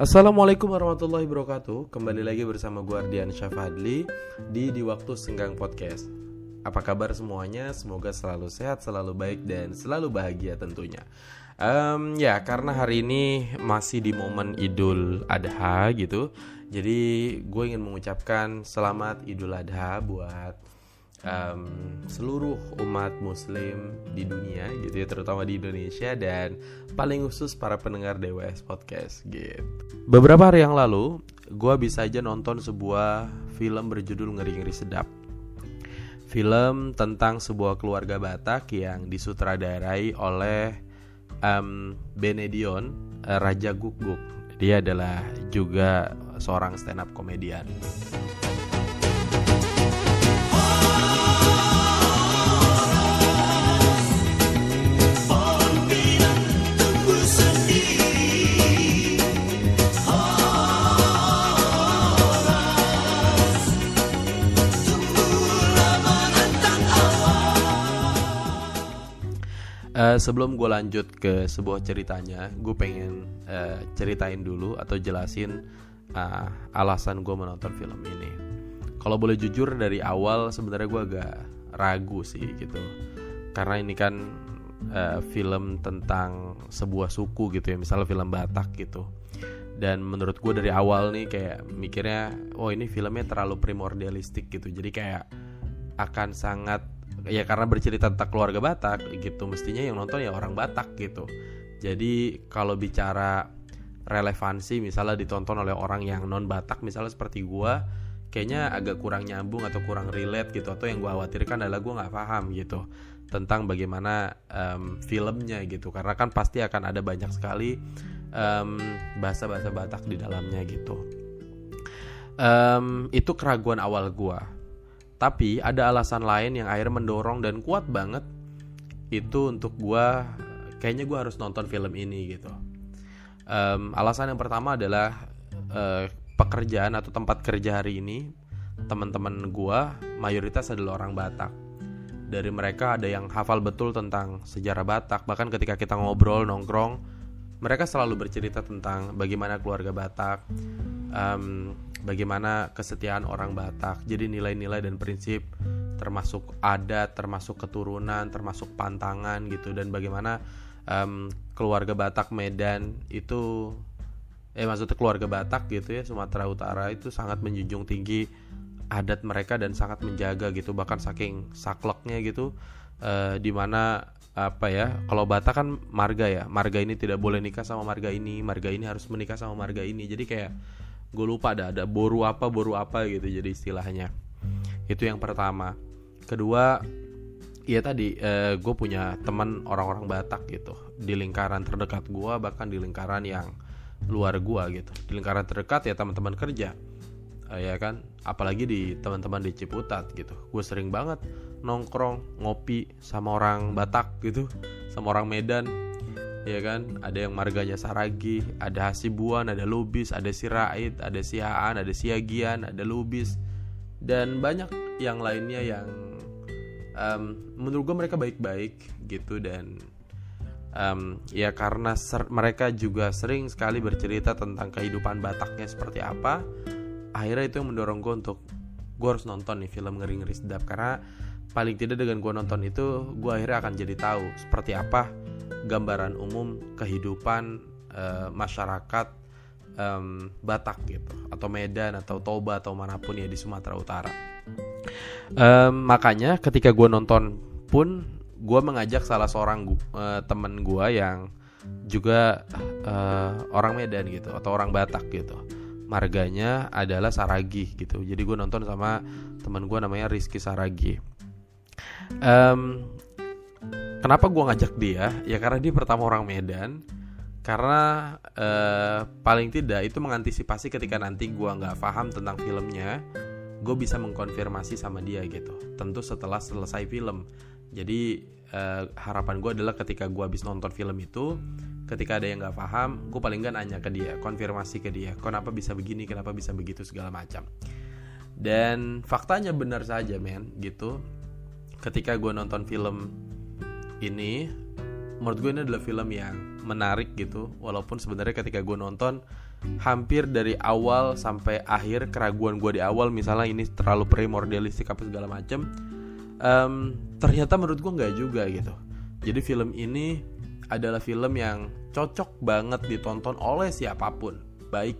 Assalamualaikum warahmatullahi wabarakatuh. Kembali lagi bersama gue Ardian Syafadli Di Di Waktu Senggang Podcast. Apa kabar semuanya? Semoga selalu sehat, selalu baik, dan selalu bahagia tentunya. Um, Ya, karena hari ini masih di momen Idul Adha gitu Jadi gue ingin mengucapkan selamat Idul Adha buat um, seluruh umat muslim di dunia gitu ya terutama di Indonesia dan paling khusus para pendengar DWS podcast gitu. Beberapa hari yang lalu gue bisa aja nonton sebuah film berjudul ngeri ngeri sedap. Film tentang sebuah keluarga Batak yang disutradarai oleh um, Benedion uh, Raja Guguk dia adalah juga seorang stand up komedian. Uh, sebelum gue lanjut ke sebuah ceritanya, gue pengen uh, ceritain dulu atau jelasin uh, alasan gue menonton film ini. Kalau boleh jujur dari awal sebenarnya gue agak ragu sih gitu, karena ini kan uh, film tentang sebuah suku gitu ya, misalnya film Batak gitu. Dan menurut gue dari awal nih kayak mikirnya, oh ini filmnya terlalu primordialistik gitu, jadi kayak akan sangat ya karena bercerita tentang keluarga Batak gitu. Mestinya yang nonton ya orang Batak gitu. Jadi kalau bicara relevansi misalnya ditonton oleh orang yang non Batak misalnya seperti gua kayaknya agak kurang nyambung atau kurang relate gitu. Atau yang gua khawatirkan adalah gua nggak paham gitu tentang bagaimana um, filmnya gitu. Karena kan pasti akan ada banyak sekali bahasa bahasa-bahasa Batak di dalamnya gitu. Um, itu keraguan awal gua tapi ada alasan lain yang akhirnya mendorong dan kuat banget itu untuk gue kayaknya gue harus nonton film ini gitu. Um, alasan yang pertama adalah uh, pekerjaan atau tempat kerja hari ini teman-teman gue mayoritas adalah orang Batak. Dari mereka ada yang hafal betul tentang sejarah Batak. Bahkan ketika kita ngobrol nongkrong, mereka selalu bercerita tentang bagaimana keluarga Batak, um, bagaimana kesetiaan orang Batak. Jadi nilai-nilai dan prinsip termasuk adat, termasuk keturunan, termasuk pantangan gitu. Dan bagaimana um, keluarga Batak Medan itu eh maksudnya keluarga Batak gitu ya Sumatera Utara itu sangat menjunjung tinggi adat mereka dan sangat menjaga gitu. Bahkan saking sakleknya gitu uh, mana apa ya kalau Batak kan marga ya. Marga ini tidak boleh nikah sama marga ini marga ini harus menikah sama marga ini. Jadi kayak gue lupa ada ada boru apa boru apa gitu jadi istilahnya. Itu yang pertama. Kedua ya tadi eh, gue punya teman orang-orang Batak gitu. Di lingkaran terdekat gue bahkan di lingkaran yang luar gue gitu. Di lingkaran terdekat ya teman-teman kerja eh, ya kan? Apalagi di teman-teman di Ciputat gitu. Gue sering banget nongkrong ngopi sama orang Batak gitu sama orang Medan ya kan? Ada yang marganya Saragi ada Hasibuan ada Lubis ada Sirait ada Sihaan ada Siagian ada Lubis. Dan banyak yang lainnya yang um, menurut gue mereka baik-baik gitu dan um, ya karena mereka juga sering sekali bercerita tentang kehidupan Bataknya seperti apa akhirnya itu yang mendorong gue untuk gue harus nonton nih film ngeri-ngeri sedap. Karena paling tidak dengan gue nonton itu gue akhirnya akan jadi tahu seperti apa gambaran umum kehidupan uh, masyarakat um, Batak gitu atau Medan atau Toba atau mana pun ya di Sumatera Utara. Um, makanya ketika gue nonton pun gue mengajak salah seorang uh, temen gue yang juga uh, orang Medan gitu atau orang Batak gitu. Marganya adalah Saragi gitu. Jadi gue nonton sama teman gue namanya Rizky Saragi. Um, Kenapa gue ngajak dia? Ya karena dia pertama orang Medan. Karena eh, paling tidak itu mengantisipasi ketika nanti gue nggak paham tentang filmnya, gue bisa mengkonfirmasi sama dia gitu. Tentu setelah selesai film. Jadi eh, harapan gue adalah ketika gue habis nonton film itu, ketika ada yang nggak paham, gue paling nggak nanya ke dia, konfirmasi ke dia, kenapa bisa begini, kenapa bisa begitu segala macam. Dan faktanya benar saja men gitu. Ketika gue nonton film ini menurut gue ini adalah film yang menarik gitu. Walaupun sebenarnya ketika gue nonton hampir dari awal sampai akhir keraguan gue di awal misalnya ini terlalu primordialistik apa segala macem um, ternyata menurut gue nggak juga gitu. Jadi film ini adalah film yang cocok banget ditonton oleh siapa pun. Baik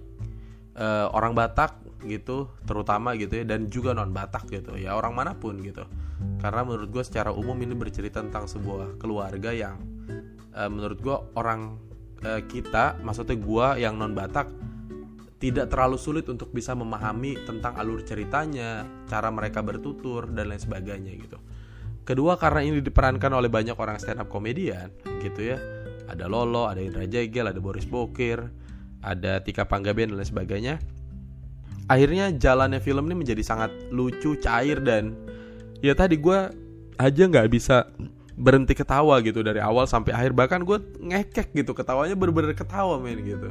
uh, orang Batak gitu terutama gitu ya dan juga non Batak gitu ya orang mana pun gitu karena menurut gue secara umum ini bercerita tentang sebuah keluarga yang uh, menurut gue orang uh, kita maksudnya gue yang non Batak tidak terlalu sulit untuk bisa memahami tentang alur ceritanya, cara mereka bertutur dan lain sebagainya gitu. Kedua karena ini diperankan oleh banyak orang stand up komedian gitu ya. Ada Lolo, ada Indra Jegel, ada Boris Bokir, ada Tika Panggabean dan lain sebagainya. Akhirnya jalannya film ini menjadi sangat lucu, cair dan ya tadi gue aja nggak bisa berhenti ketawa gitu dari awal sampai akhir. Bahkan gue ngekek gitu ketawanya bener-bener ketawa men gitu.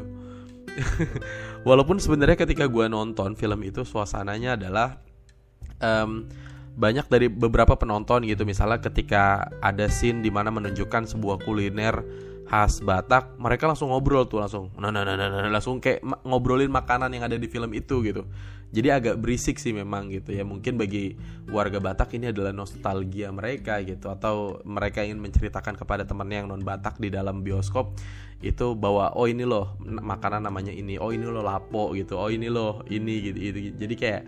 Walaupun sebenarnya ketika gue nonton film itu suasananya adalah um, banyak dari beberapa penonton gitu. Misalnya ketika ada scene di mana menunjukkan sebuah kuliner khas Batak mereka langsung ngobrol tuh langsung nah nah nah nah, nah langsung kayak ngobrolin makanan yang ada di film itu gitu jadi agak berisik sih memang gitu ya. Mungkin bagi warga Batak ini adalah nostalgia mereka gitu. Atau mereka ingin menceritakan kepada temannya yang non Batak di dalam bioskop itu bahwa oh ini loh makanan namanya ini. Oh ini loh lapo gitu. Oh ini loh ini gitu, gitu. jadi kayak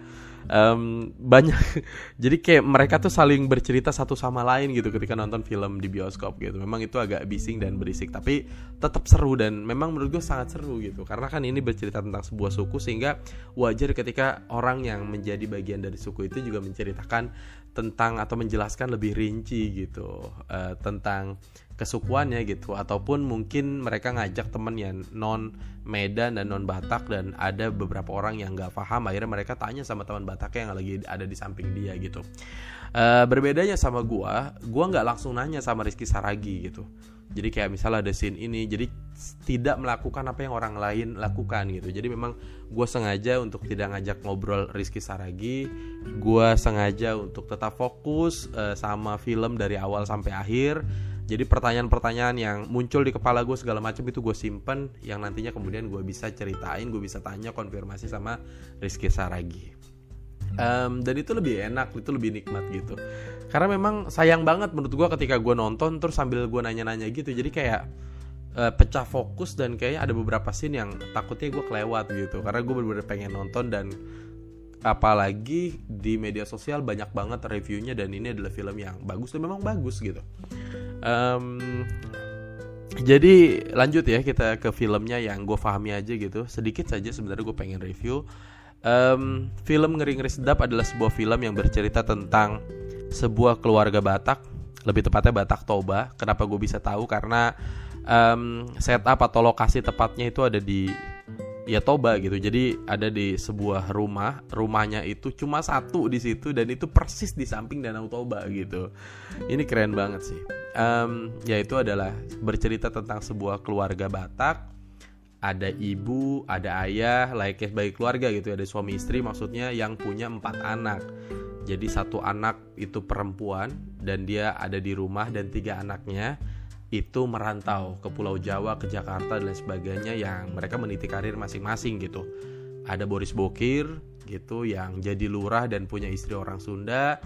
um, banyak jadi kayak mereka tuh saling bercerita satu sama lain gitu ketika nonton film di bioskop gitu. Memang itu agak bising dan berisik tapi tetap seru dan memang menurut gue sangat seru gitu. Karena kan ini bercerita tentang sebuah suku sehingga wajar ketika orang yang menjadi bagian dari suku itu juga menceritakan tentang atau menjelaskan lebih rinci gitu uh, tentang kesukuannya gitu. Ataupun mungkin mereka ngajak temen yang non Medan dan non Batak dan ada beberapa orang yang nggak paham. Akhirnya mereka tanya sama teman Batak yang lagi ada di samping dia gitu. Uh, berbedanya sama gua gua nggak langsung nanya sama Rizky Saragi gitu jadi kayak misalnya ada scene ini jadi tidak melakukan apa yang orang lain lakukan gitu. Jadi memang gue sengaja untuk tidak ngajak ngobrol Rizky Saragi gue sengaja untuk tetap fokus uh, sama film dari awal sampai akhir. Jadi pertanyaan-pertanyaan yang muncul di kepala gue segala macam itu gue simpen yang nantinya kemudian gue bisa ceritain gue bisa tanya konfirmasi sama Rizky Saragi um, dan itu lebih enak itu lebih nikmat gitu. Karena memang sayang banget menurut gue ketika gue nonton terus sambil gue nanya-nanya gitu. Jadi kayak uh, pecah fokus dan kayaknya ada beberapa scene yang takutnya gue kelewat gitu. Karena gue bener-bener pengen nonton dan apalagi di media sosial banyak banget reviewnya dan ini adalah film yang bagus dan memang bagus gitu. Um, jadi lanjut ya kita ke filmnya yang gue pahami aja gitu. Sedikit saja sebenarnya gue pengen review um, film ngeri ngeri sedap adalah sebuah film yang bercerita tentang sebuah keluarga Batak lebih tepatnya Batak Toba kenapa gue bisa tahu karena um, setup atau lokasi tepatnya itu ada di ya Toba gitu. Jadi ada di sebuah rumah, rumahnya itu cuma satu di situ dan itu persis di samping Danau Toba gitu. Ini keren banget sih. Um, ya itu adalah bercerita tentang sebuah keluarga Batak. Ada ibu, ada ayah, layaknya sebagai keluarga gitu. Ada suami istri maksudnya yang punya empat anak. Jadi satu anak itu perempuan dan dia ada di rumah dan tiga anaknya itu merantau ke Pulau Jawa, ke Jakarta dan sebagainya yang mereka meniti karir masing-masing gitu. Ada Boris Bokir gitu yang jadi lurah dan punya istri orang Sunda.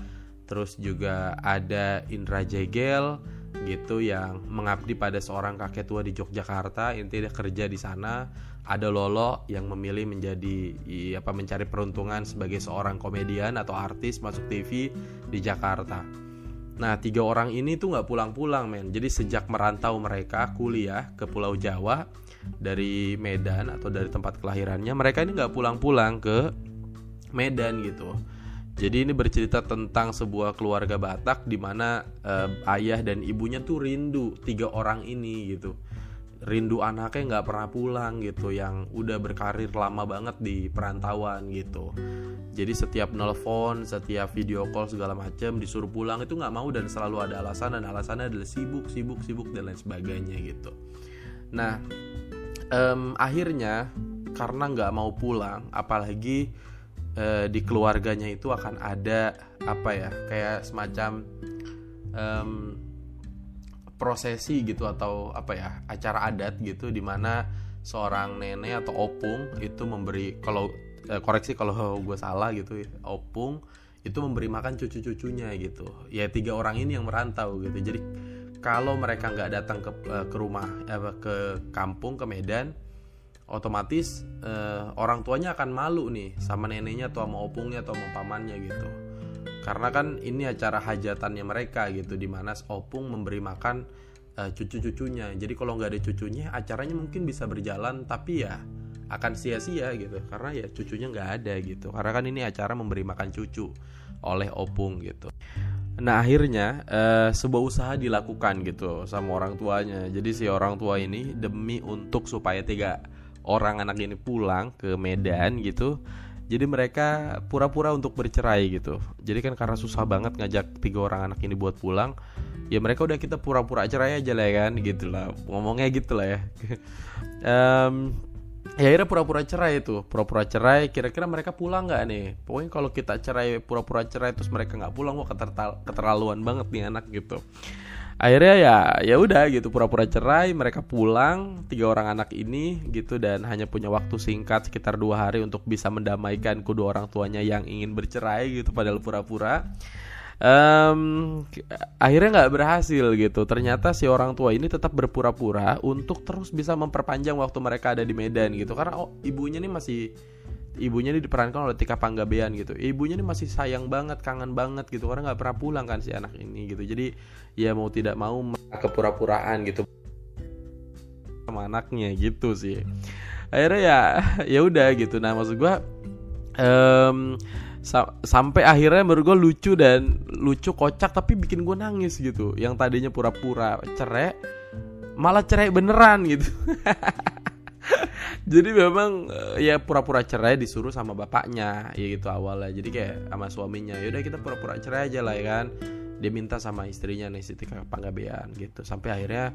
Terus juga ada Indra Jegel gitu yang mengabdi pada seorang kakek tua di Yogyakarta, intinya kerja di sana. Ada Lolo yang memilih menjadi apa mencari peruntungan sebagai seorang komedian atau artis masuk TV di Jakarta. Nah tiga orang ini tuh nggak pulang-pulang men. Jadi sejak merantau mereka kuliah ke Pulau Jawa Dari Medan atau dari tempat kelahirannya Mereka ini nggak pulang-pulang ke Medan gitu Jadi ini bercerita tentang sebuah keluarga Batak di mana eh, ayah dan ibunya tuh rindu tiga orang ini gitu. Rindu anaknya nggak pernah pulang gitu yang udah berkarir lama banget di perantauan gitu. Jadi setiap nelpon setiap video call segala macam disuruh pulang itu nggak mau dan selalu ada alasan dan alasannya adalah sibuk sibuk sibuk dan lain sebagainya gitu. Nah um, akhirnya karena nggak mau pulang apalagi uh, di keluarganya itu akan ada apa ya kayak semacam um, prosesi gitu atau apa ya acara adat gitu di mana seorang nenek atau opung itu memberi kalau eh, koreksi kalau gue salah gitu opung itu memberi makan cucu-cucunya gitu. Ya tiga orang ini yang merantau gitu. Jadi kalau mereka nggak datang ke eh, ke rumah eh, ke kampung ke Medan otomatis eh, orang tuanya akan malu nih sama neneknya atau sama opungnya atau sama pamannya gitu. Karena kan ini acara hajatannya mereka gitu di mana opung memberi makan uh, cucu-cucunya. Jadi kalau nggak ada cucunya acaranya mungkin bisa berjalan tapi ya akan sia-sia gitu. Karena ya cucunya nggak ada gitu. Karena kan ini acara memberi makan cucu oleh opung gitu. Nah akhirnya uh, sebuah usaha dilakukan gitu sama orang tuanya. Jadi si orang tua ini demi untuk supaya tiga orang anak ini pulang ke Medan gitu jadi mereka pura-pura untuk bercerai gitu. Jadi kan karena susah banget ngajak tiga orang anak ini buat pulang ya mereka udah kita pura-pura cerai aja lah ya kan gitu lah. Ngomongnya gitu lah ya. Um, ya akhirnya pura-pura cerai itu pura-pura cerai kira-kira mereka pulang nggak nih? Pokoknya kalau kita cerai pura-pura cerai terus mereka nggak pulang wah keterlaluan banget nih anak gitu akhirnya ya ya udah gitu pura-pura cerai mereka pulang tiga orang anak ini gitu dan hanya punya waktu singkat sekitar dua hari untuk bisa mendamaikan kedua orang tuanya yang ingin bercerai gitu padahal pura-pura. Um, akhirnya nggak berhasil gitu. Ternyata si orang tua ini tetap berpura-pura untuk terus bisa memperpanjang waktu mereka ada di Medan gitu. Karena oh, ibunya ini masih ibunya ini diperankan oleh Tika Panggabean gitu. Ibunya ini masih sayang banget kangen banget gitu. Karena nggak pernah pulang kan si anak ini gitu. Jadi ya mau tidak mau kepura-puraan gitu. Sama anaknya gitu sih. Akhirnya ya ya udah gitu. Nah maksud gue um, sa sampai akhirnya menurut gue lucu dan lucu kocak tapi bikin gue nangis gitu. Yang tadinya pura-pura cerai malah cerai beneran gitu jadi memang eh, ya pura-pura cerai disuruh sama bapaknya ya gitu awalnya. Jadi kayak sama suaminya yaudah kita pura-pura cerai aja lah ya kan. Dia minta sama istrinya nih Siti Panggabean gitu. Sampai akhirnya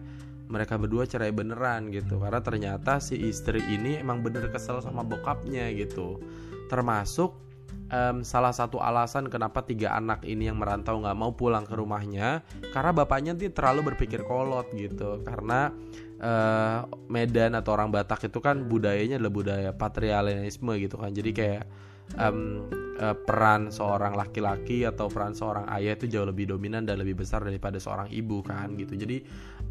mereka berdua cerai beneran gitu. Karena ternyata si istri ini emang bener kesel sama bokapnya gitu. Termasuk um, salah satu alasan kenapa tiga anak ini yang merantau nggak mau pulang ke rumahnya karena bapaknya tuh terlalu berpikir kolot gitu. Karena uh, Medan atau orang Batak itu kan budayanya adalah budaya patrialisme gitu kan. Jadi kayak um, uh, peran seorang laki-laki atau peran seorang ayah itu jauh lebih dominan dan lebih besar daripada seorang ibu kan gitu. Jadi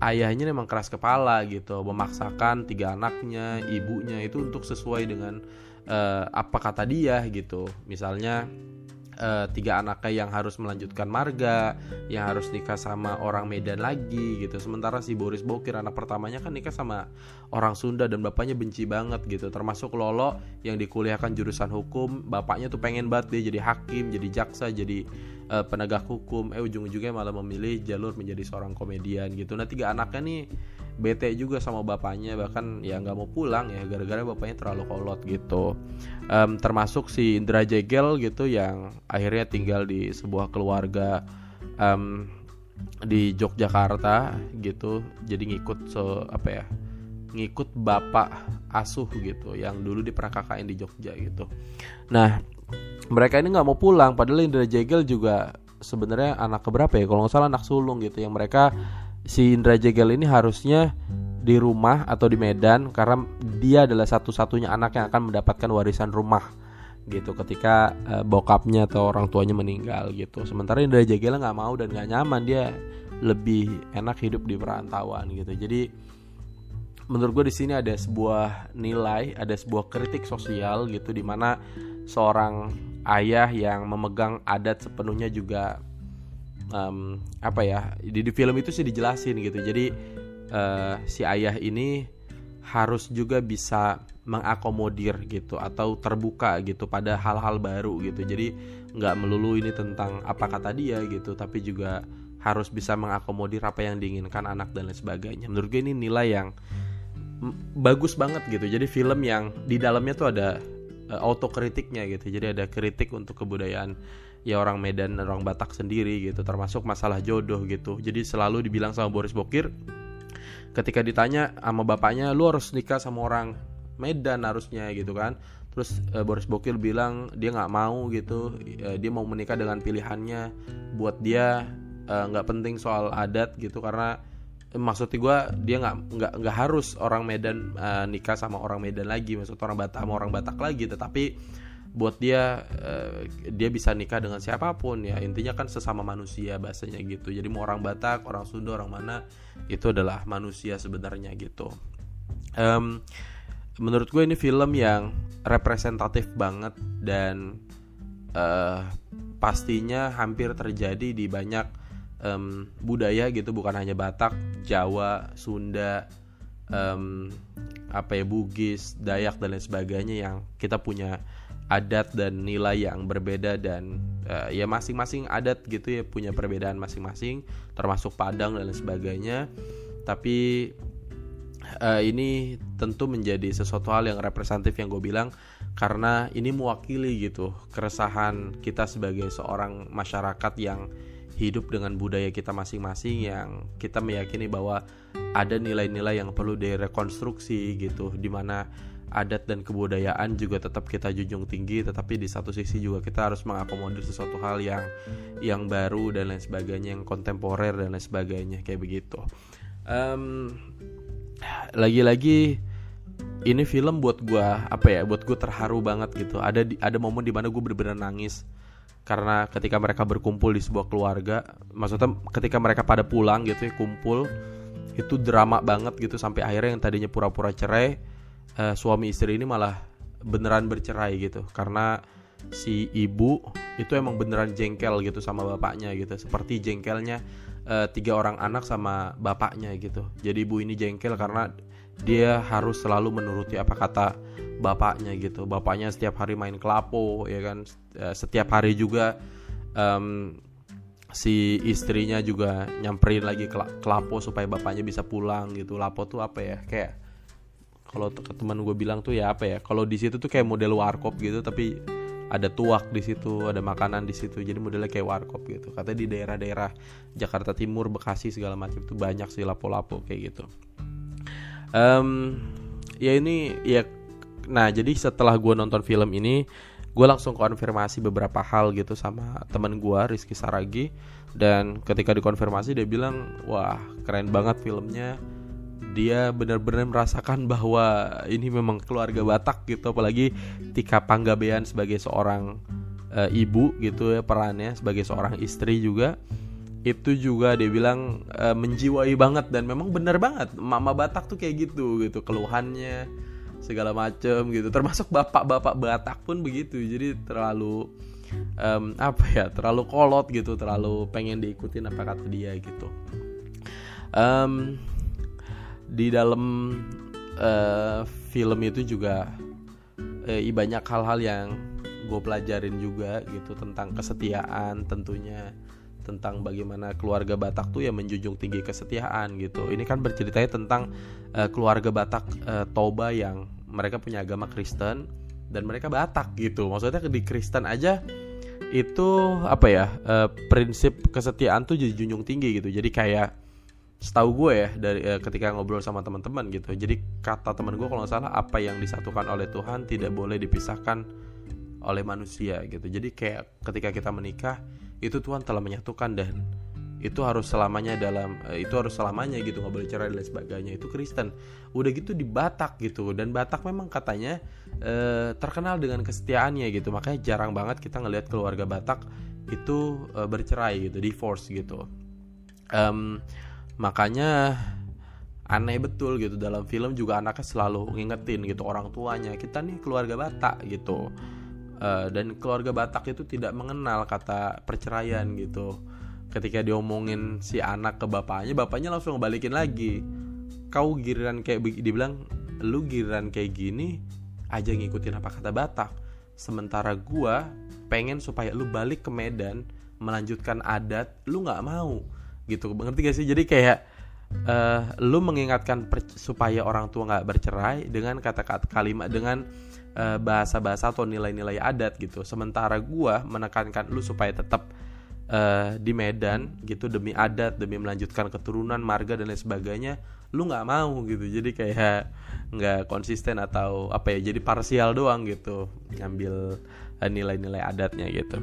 ayahnya memang keras kepala gitu memaksakan tiga anaknya ibunya itu untuk sesuai dengan uh, apa kata dia gitu misalnya uh, tiga anaknya yang harus melanjutkan marga, yang harus nikah sama orang Medan lagi gitu. Sementara si Boris Bokir anak pertamanya kan nikah sama orang Sunda dan bapaknya benci banget gitu. Termasuk Lolo yang dikuliahkan jurusan hukum, bapaknya tuh pengen banget dia jadi hakim, jadi jaksa, jadi uh, penegak hukum. Eh ujung-ujungnya malah memilih jalur menjadi seorang komedian gitu. Nah tiga anaknya nih bete juga sama bapaknya bahkan ya nggak mau pulang ya gara-gara bapaknya terlalu kolot gitu um, termasuk si Indra Jegel gitu yang akhirnya tinggal di sebuah keluarga um, di Yogyakarta gitu jadi ngikut so apa ya ngikut bapak asuh gitu yang dulu di KKN di Jogja gitu nah mereka ini nggak mau pulang padahal Indra Jegel juga sebenarnya anak keberapa ya? Kalau nggak salah anak sulung gitu yang mereka si Indra Jegel ini harusnya di rumah atau di Medan karena dia adalah satu-satunya anak yang akan mendapatkan warisan rumah gitu ketika uh, bokapnya atau orang tuanya meninggal gitu. Sementara Indra Jegel nggak mau dan nggak nyaman dia lebih enak hidup di perantauan gitu. Jadi menurut gue di sini ada sebuah nilai ada sebuah kritik sosial gitu di mana seorang ayah yang memegang adat sepenuhnya juga um, apa ya di, di film itu sih dijelasin gitu. Jadi uh, si ayah ini harus juga bisa mengakomodir gitu atau terbuka gitu pada hal-hal baru gitu. Jadi nggak melulu ini tentang apa kata dia gitu tapi juga harus bisa mengakomodir apa yang diinginkan anak dan lain sebagainya. Menurut gue ini nilai yang bagus banget gitu. Jadi film yang di dalamnya tuh ada uh, autokritiknya gitu. Jadi ada kritik untuk kebudayaan ya orang Medan orang Batak sendiri gitu termasuk masalah jodoh gitu. Jadi selalu dibilang sama Boris Bokir ketika ditanya sama bapaknya lu harus nikah sama orang Medan harusnya gitu kan. Terus uh, Boris Bokir bilang dia nggak mau gitu. Uh, dia mau menikah dengan pilihannya. Buat dia nggak uh, penting soal adat gitu. Karena maksudnya gue dia nggak nggak nggak harus orang Medan uh, nikah sama orang Medan lagi maksud orang Batak sama orang Batak lagi. Tetapi buat dia uh, dia bisa nikah dengan siapa pun ya. Intinya kan sesama manusia bahasanya gitu. Jadi mau orang Batak orang Sunda orang mana itu adalah manusia sebenarnya gitu. Um, menurut gue ini film yang representatif banget dan uh, pastinya hampir terjadi di banyak um, budaya gitu bukan hanya Batak, Jawa, Sunda, um, apa ya Bugis, Dayak dan lain sebagainya yang kita punya adat dan nilai yang berbeda dan uh, ya masing-masing adat gitu ya punya perbedaan masing-masing termasuk Padang dan lain sebagainya. Tapi uh, ini tentu menjadi sesuatu hal yang representatif yang gue bilang karena ini mewakili gitu keresahan kita sebagai seorang masyarakat yang hidup dengan budaya kita masing-masing yang kita meyakini bahwa ada nilai-nilai yang perlu direkonstruksi gitu di mana adat dan kebudayaan juga tetap kita junjung tinggi tetapi di satu sisi juga kita harus mengakomodir sesuatu hal yang yang baru dan lain sebagainya yang kontemporer dan lain sebagainya kayak begitu. Um, lagi-lagi ini film buat gue apa ya buat gue terharu banget gitu. Ada ada momen di mana gue bener-bener nangis karena ketika mereka berkumpul di sebuah keluarga maksudnya ketika mereka pada pulang gitu ya kumpul itu drama banget gitu. Sampai akhirnya yang tadinya pura-pura cerai uh, suami istri ini malah beneran bercerai gitu. Karena si ibu itu emang beneran jengkel gitu sama bapaknya gitu. Seperti jengkelnya uh, tiga orang anak sama bapaknya gitu. Jadi ibu ini jengkel karena dia harus selalu menuruti apa kata bapaknya gitu. Bapaknya setiap hari main kelapo ya kan eh, setiap hari juga um, si istrinya juga nyamperin lagi kelapo supaya bapaknya bisa pulang gitu. Lapo tuh apa ya? Kayak kalau teman gue bilang tuh ya apa ya? Kalau di situ tuh kayak model warkop gitu tapi ada tuak di situ ada makanan di situ. Jadi modelnya kayak warkop gitu. Katanya di daerah-daerah Jakarta Timur Bekasi segala macam itu banyak sih lapo-lapo kayak gitu. Um, ya ini ya nah jadi setelah gue nonton film ini gue langsung konfirmasi beberapa hal gitu sama teman gue Rizky Saragi. Dan ketika dikonfirmasi dia bilang wah keren banget filmnya. Dia benar-benar merasakan bahwa ini memang keluarga Batak gitu apalagi Tika Panggabean sebagai seorang uh, ibu gitu ya perannya sebagai seorang istri juga. Itu juga dia bilang uh, menjiwai banget dan memang benar banget mama Batak tuh kayak gitu gitu keluhannya segala macem gitu. Termasuk bapak-bapak Batak pun begitu. Jadi terlalu um, apa ya terlalu kolot gitu. Terlalu pengen diikutin apa kata dia gitu. Um, di dalam uh, film itu juga uh, banyak hal-hal yang gue pelajarin juga gitu tentang kesetiaan tentunya tentang bagaimana keluarga Batak tuh ya menjunjung tinggi kesetiaan gitu. Ini kan berceritanya tentang uh, keluarga Batak uh, Toba yang mereka punya agama Kristen dan mereka Batak gitu. Maksudnya di Kristen aja itu apa ya uh, prinsip kesetiaan tuh jadi junjung tinggi gitu. Jadi kayak setahu gue ya dari uh, ketika ngobrol sama teman-teman gitu. Jadi kata teman gue kalau nggak salah apa yang disatukan oleh Tuhan tidak boleh dipisahkan oleh manusia gitu. Jadi kayak ketika kita menikah itu Tuhan telah menyatukan dan itu harus selamanya dalam eh, itu harus selamanya gitu nggak boleh cerai dan sebagainya. Itu Kristen. Udah gitu di Batak gitu dan Batak memang katanya eh, terkenal dengan kesetiaannya gitu. Makanya jarang banget kita ngelihat keluarga Batak itu eh, bercerai gitu divorce gitu. Um, makanya aneh betul gitu dalam film juga anaknya selalu ngingetin gitu orang tuanya kita nih keluarga Batak gitu uh, dan keluarga Batak itu tidak mengenal kata perceraian gitu. Ketika diomongin si anak ke bapaknya bapaknya langsung ngebalikin lagi. Kau giliran kayak dibilang lu giliran kayak gini aja ngikutin apa kata Batak. Sementara gua pengen supaya lu balik ke Medan melanjutkan adat lu nggak mau. Gitu. Ngerti gak sih? Jadi kayak uh, lu mengingatkan supaya orang tua nggak bercerai dengan kata-kata kalimat dengan Eh, bahasa-bahasa atau nilai-nilai adat gitu. Sementara gua menekankan lu supaya tetap uh, di Medan gitu demi adat, demi melanjutkan keturunan, marga dan lain sebagainya, lu nggak mau gitu. Jadi kayak nggak konsisten atau apa ya, jadi parsial doang gitu ngambil eh, nilai-nilai adatnya gitu.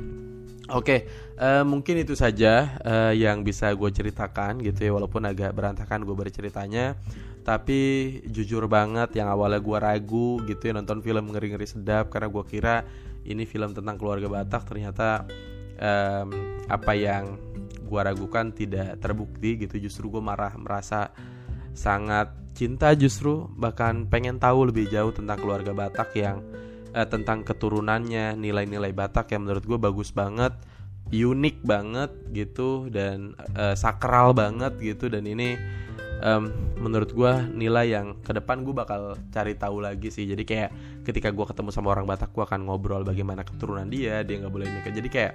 Oke, uh, mungkin itu saja uh, yang bisa gue ceritakan gitu ya, walaupun agak berantakan gue berceritanya. Tapi jujur banget, yang awalnya gue ragu gitu ya nonton film ngeri-ngeri sedap karena gue kira ini film tentang keluarga Batak, ternyata um, apa yang gue ragukan tidak terbukti gitu. Justru gue marah merasa sangat cinta justru bahkan pengen tahu lebih jauh tentang keluarga Batak yang uh, tentang keturunannya nilai-nilai Batak yang menurut gue bagus banget unik banget gitu dan uh, sakral banget gitu dan ini um, menurut gue nilai yang ke depan gue bakal cari tahu lagi sih jadi kayak ketika gue ketemu sama orang Batak gue akan ngobrol bagaimana keturunan dia dia nggak boleh nikah jadi kayak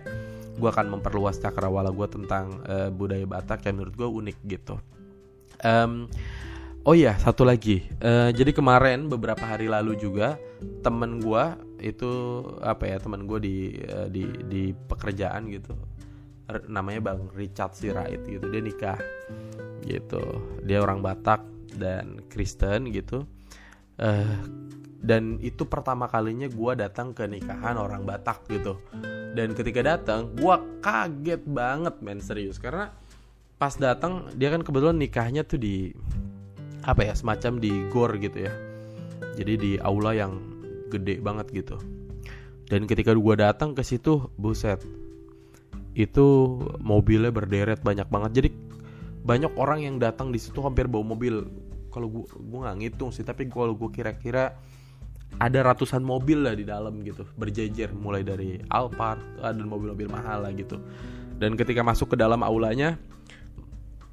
gue akan memperluas cakrawala gue tentang uh, budaya Batak yang menurut gue unik gitu um, Oh iya, satu lagi. Uh, jadi kemarin beberapa hari lalu juga temen gue itu apa ya temen gue di uh, di di pekerjaan gitu. R namanya Bang Richard Sirait gitu. Dia nikah gitu. Dia orang Batak dan Kristen gitu. Uh, dan itu pertama kalinya gue datang ke nikahan orang Batak gitu. Dan ketika datang, gue kaget banget men serius karena pas datang dia kan kebetulan nikahnya tuh di apa ya semacam di gor gitu ya jadi di aula yang gede banget gitu dan ketika gue datang ke situ buset itu mobilnya berderet banyak banget jadi banyak orang yang datang di situ hampir bawa mobil. Kalau gue gue nggak ngitung sih tapi kalau gue kira-kira ada ratusan mobil lah di dalam gitu berjejer mulai dari Alphard ada mobil-mobil mahal lah gitu. Dan ketika masuk ke dalam aulanya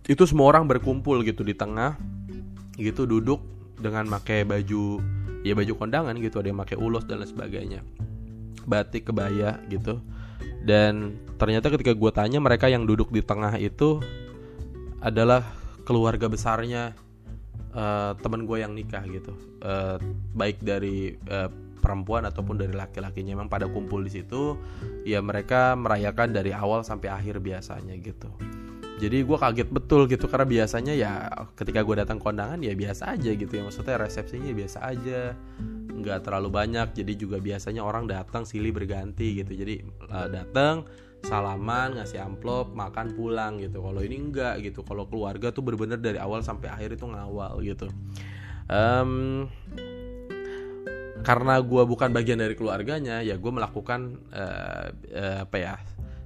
itu semua orang berkumpul gitu di tengah gitu duduk dengan pakai baju ya baju kondangan gitu ada yang pakai ulos dan lain sebagainya. Batik kebaya gitu. Dan ternyata ketika gue tanya mereka yang duduk di tengah itu adalah keluarga besarnya uh, teman gue yang nikah gitu. Uh, baik dari uh, perempuan ataupun dari laki-lakinya. Memang pada kumpul di situ ya mereka merayakan dari awal sampai akhir biasanya gitu. Jadi gue kaget betul gitu karena biasanya ya ketika gue datang kondangan ya biasa aja gitu ya. Maksudnya resepsinya biasa aja nggak terlalu banyak. Jadi juga biasanya orang datang silih berganti gitu. Jadi uh, datang salaman ngasih amplop makan pulang gitu. Kalau ini enggak gitu. Kalau keluarga tuh bener-bener dari awal sampai akhir itu ngawal gitu. Um, karena gue bukan bagian dari keluarganya ya gue melakukan uh, uh, apa ya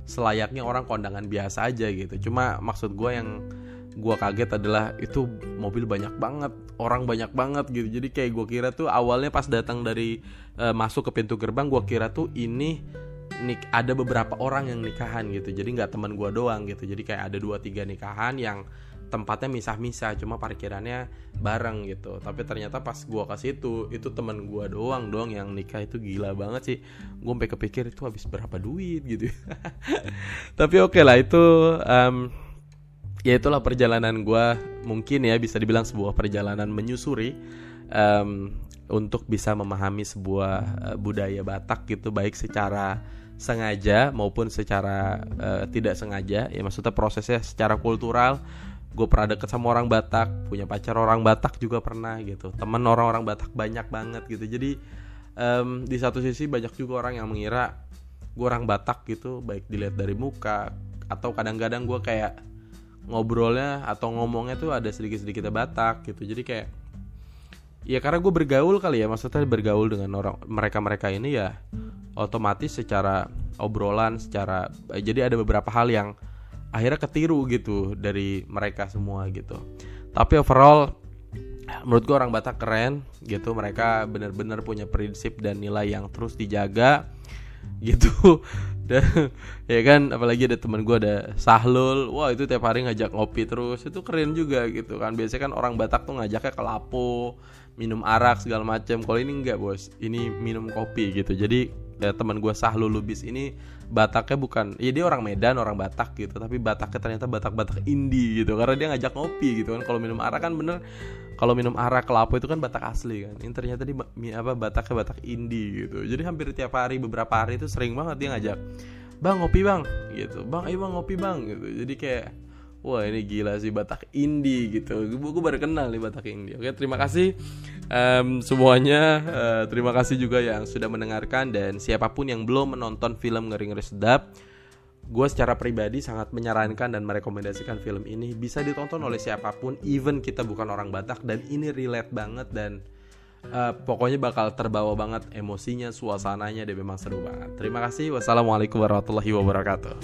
selayaknya orang kondangan biasa aja gitu. Cuma maksud gue yang gue kaget adalah itu mobil banyak banget orang banyak banget gitu. Jadi kayak gue kira tuh awalnya pas datang dari uh, masuk ke pintu gerbang gue kira tuh ini nik ada beberapa orang yang nikahan gitu. Jadi nggak teman gue doang gitu. Jadi kayak ada dua tiga nikahan yang tempatnya misah-misah cuma parkirannya bareng gitu. Tapi ternyata pas gua ke situ itu temen gua doang doang yang nikah itu gila banget sih. Gue sampai kepikir itu habis berapa duit gitu. Tapi oke okay lah itu um, ya itulah perjalanan gua. Mungkin ya bisa dibilang sebuah perjalanan menyusuri um, untuk bisa memahami sebuah uh, budaya Batak gitu. Baik secara sengaja maupun secara uh, tidak sengaja ya maksudnya prosesnya secara kultural. Gue pernah deket sama orang Batak punya pacar orang Batak juga pernah gitu. Teman orang-orang Batak banyak banget gitu. Jadi um, di satu sisi banyak juga orang yang mengira gue orang Batak gitu baik dilihat dari muka atau kadang-kadang gue kayak ngobrolnya atau ngomongnya tuh ada sedikit-sedikit Batak gitu. Jadi kayak ya karena gue bergaul kali ya maksudnya bergaul dengan orang mereka-mereka ini ya otomatis secara obrolan secara jadi ada beberapa hal yang akhirnya ketiru gitu dari mereka semua gitu. Tapi overall menurut gue orang Batak keren gitu. Mereka bener-bener punya prinsip dan nilai yang terus dijaga gitu. Dan ya kan apalagi ada teman gue ada Sahlul. Wah itu tiap hari ngajak ngopi terus. Itu keren juga gitu kan. Biasanya kan orang Batak tuh ngajaknya ke lapo minum arak segala macam kalau ini enggak bos. Ini minum kopi gitu. Jadi ya, teman gue Sahlul Lubis ini Bataknya bukan ya dia orang Medan orang Batak gitu tapi Bataknya ternyata Batak-Batak indie gitu karena dia ngajak ngopi gitu kan. Kalau minum arak kan bener kalau minum arak kelapa itu kan Batak asli kan. Ini ternyata dia apa Bataknya Batak indie gitu. Jadi hampir tiap hari beberapa hari itu sering banget dia ngajak bang ngopi bang gitu. Bang ayo bang ngopi bang gitu. Jadi kayak wah ini gila sih Batak indie gitu. Gue baru kenal nih Batak indie oke terima kasih um, semuanya uh, terima kasih juga yang sudah mendengarkan dan siapa pun yang belum menonton film Ngeri Ngeri Sedap gue secara pribadi sangat menyarankan dan merekomendasikan film ini. Bisa ditonton oleh siapa pun even kita bukan orang Batak dan ini relate banget dan uh, pokoknya bakal terbawa banget emosinya suasananya dia memang seru banget. Terima kasih. Wassalamualaikum warahmatullahi wabarakatuh.